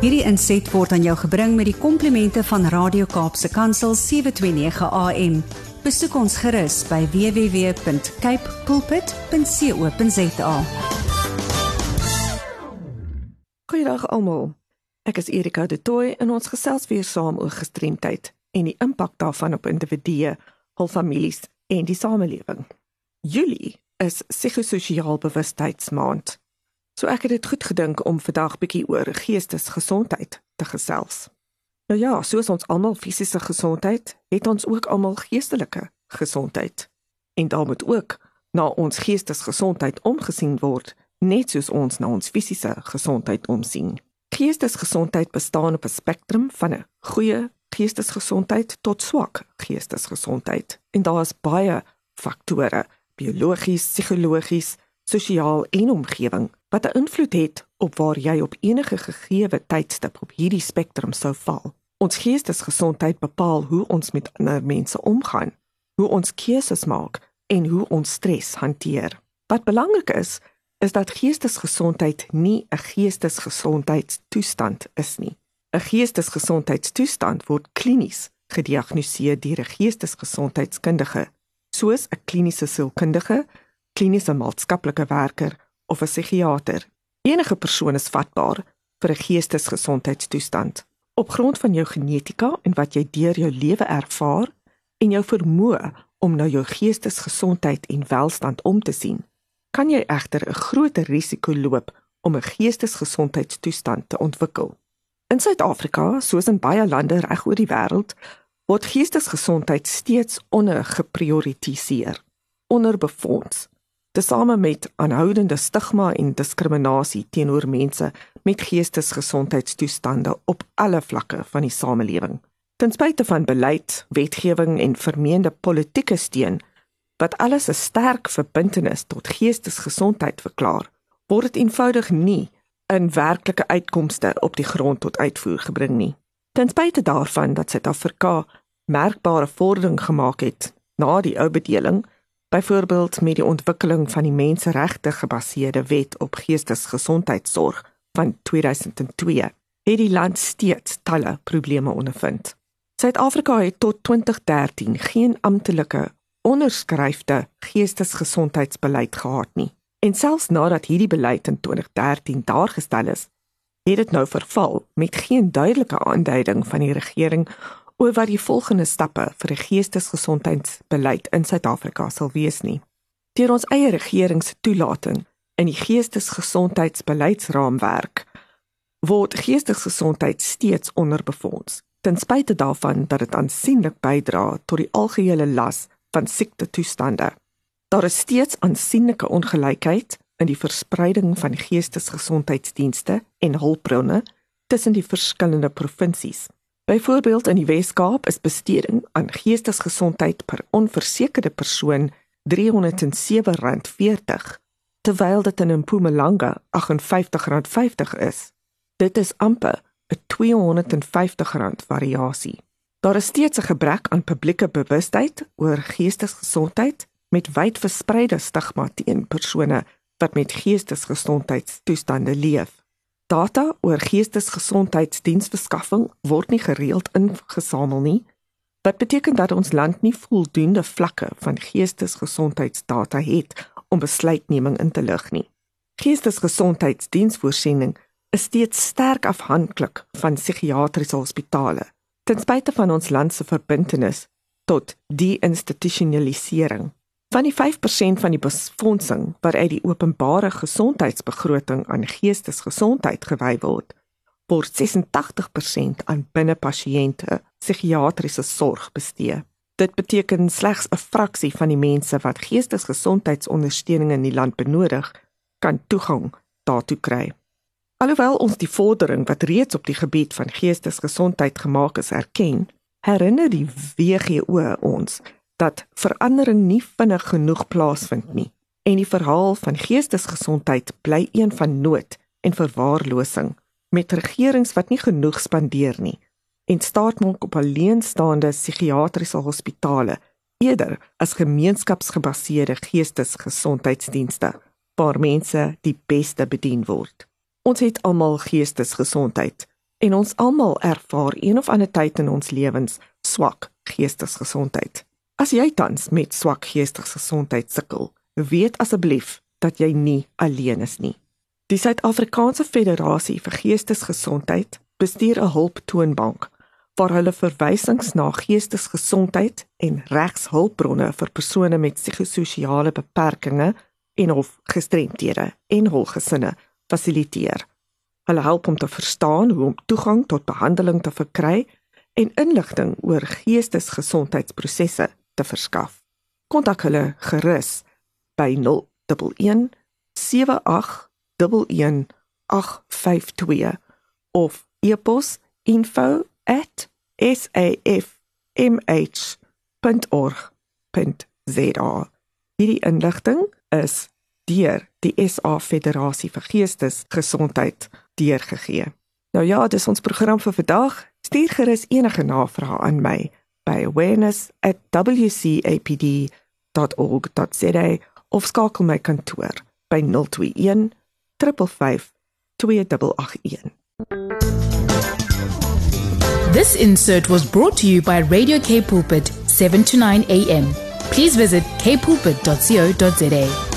Hierdie inset word aan jou gebring met die komplimente van Radio Kaapse Kansel 729 AM. Besoek ons gerus by www.cape pulpit.co.za. Goeiedag almal. Ek is Erika de Tooy en ons gesels weer saam oor gestremdheid en die impak daarvan op individue, hul families en die samelewing. Julie is psigososiaal bewustheidsmaand. So ek het dit goed gedink om vandag bietjie oor geestesgesondheid te gesels. Nou ja, soos ons almal fisiese gesondheid, het ons ook almal geestelike gesondheid. En daar moet ook na ons geestesgesondheid omgesien word, net soos ons na ons fisiese gesondheid omsien. Geestesgesondheid bestaan op 'n spektrum van 'n goeie geestesgesondheid tot swak geestesgesondheid. En daar is baie faktore, biologies, psigologies, sosiaal en omgewing wat 'n invloed het op waar jy op enige gegeewe tydstip op hierdie spektrum sou val. Ons geestesgesondheid bepaal hoe ons met ander mense omgaan, hoe ons keuses maak en hoe ons stres hanteer. Wat belangrik is, is dat geestesgesondheid nie 'n geestesgesondheidstoestand is nie. 'n Geestesgesondheidstoestand word klinies gediagnoseer deur 'n geestesgesondheidskundige, soos 'n kliniese sielkundige, kliniese maatskaplike werker of 'n psigiater. Enige persoon is vatbaar vir 'n geestesgesondheidstoestand op grond van jou genetika en wat jy deur jou lewe ervaar en jou vermoë om na jou geestesgesondheid en welstand om te sien. Kan jy egter 'n groter risiko loop om 'n geestesgesondheidstoestand te ontwikkel? In Suid-Afrika, soos in baie lande reg oor die wêreld, word geestesgesondheid steeds ondergeprioritiseer, onderbefonds tesame met aanhoudende stigma en diskriminasie teenoor mense met geestesgesondheidstoestande op alle vlakke van die samelewing. Ten spyte van beleid, wetgewing en vermeende politieke steun wat alles 'n sterk verbintenis tot geestesgesondheid verklaar, word dit eenvoudig nie in werklike uitkomste op die grond tot uitvoer gebring nie. Ten spyte daarvan dat Suid-Afrika merkbare vordering gemaak het na die ou bedeling, byvoorbeeld met die ontwikkeling van die menseregte gebaseerde wet op geestesgesondheidsorg van 2002 het die land steeds talle probleme ondervind. Suid-Afrika het tot 2013 geen amptelike onderskryfde geestesgesondheidsbeleid gehad nie. En selfs nadat hierdie beleid in 2013 daargestel is, het dit nou verval met geen duidelike aanduiding van die regering oor wat die volgende stappe vir 'n geestesgesondheidsbeleid in Suid-Afrika sal wees nie. Deur ons eie regering se toelating in die geestesgesondheidsbeleidsraamwerk word geestesgesondheid steeds onderbefonds, ten spyte daarvan dat dit aansienlik bydra tot die algehele las van siektetoestande. Daar is steeds aansienlike ongelykheid in die verspreiding van geestesgesondheidsdienste en hulpbronne tussen die verskillende provinsies. Byvoorbeeld in die Wes-Kaap is besteding aan geestesgesondheid per onversekerde persoon R307.40 terwyl dit in Mpumalanga R58.50 is. Dit is amper 'n R250 variasie. Daar is steeds 'n gebrek aan publieke bewustheid oor geestesgesondheid met wyd verspreide stigma teen persone wat met geestesgesondheidstoestande leef. Data oor geestesgesondheidsdiensverskaffing word nie gereeld ingesamel nie. Wat beteken dat ons land nie voldoende vlakke van geestesgesondheidsdata het om besluitneming in te lig nie. Geestesgesondheidsdiensvoorsiening is steeds sterk afhanklik van psigiatriese hospitale. Ten spyte van ons land se verbintenis tot die institusionalisering Van die 5% van die befondsing wat uit die openbare gesondheidsbegroting aan geestesgesondheid gewy word, word 86% aan binnepasiënte psigiatriese sorg bestee. Dit beteken slegs 'n fraksie van die mense wat geestesgesondheidsondersteuning in die land benodig, kan toegang daartoe kry. Alhoewel ons die vordering wat reeds op die gebied van geestesgesondheid gemaak is erken, herinner die WHO ons dat verandering nie vinnig genoeg plaasvind nie en die verhaal van geestesgesondheid bly een van nood en verwaarlosing met regerings wat nie genoeg spandeer nie en staat maak op alleenstaande psigiatriese hospitale eerder as gemeenskapsgebaseerde geestesgesondheidsdienste waar mense die beste bedien word. Ons het almal geestesgesondheid En ons almal ervaar een of ander tyd in ons lewens swak geestesgesondheid. As jy tans met swak geestesgesondheid sukkel, weet asseblief dat jy nie alleen is nie. Die Suid-Afrikaanse Federasie vir Geestesgesondheid bestuur 'n hulptoonbank waar hulle verwysings na geestesgesondheid en regshulpbronne vir persone met psigososiale beperkings en of gestremthede en hul gesinne fasiliteer. Hulle help om te verstaan hoe om toegang tot behandeling te verkry en inligting oor geestesgesondheidsprosesse te verskaf. Kontak hulle gerus by 011 7811 852 of e-pos info@safmh.org.za. Hierdie inligting is deur die SA Federasie vir Geestesgesondheid deurgegee. Nou ja, dis ons program vir vandag. Stuur gerus enige navrae aan my by awareness@wcapd.org.za of skakel my kantoor by 021 355 2881. This insert was brought to you by Radio K Pulpit 7 to 9 a.m. Please visit kpulpit.co.za.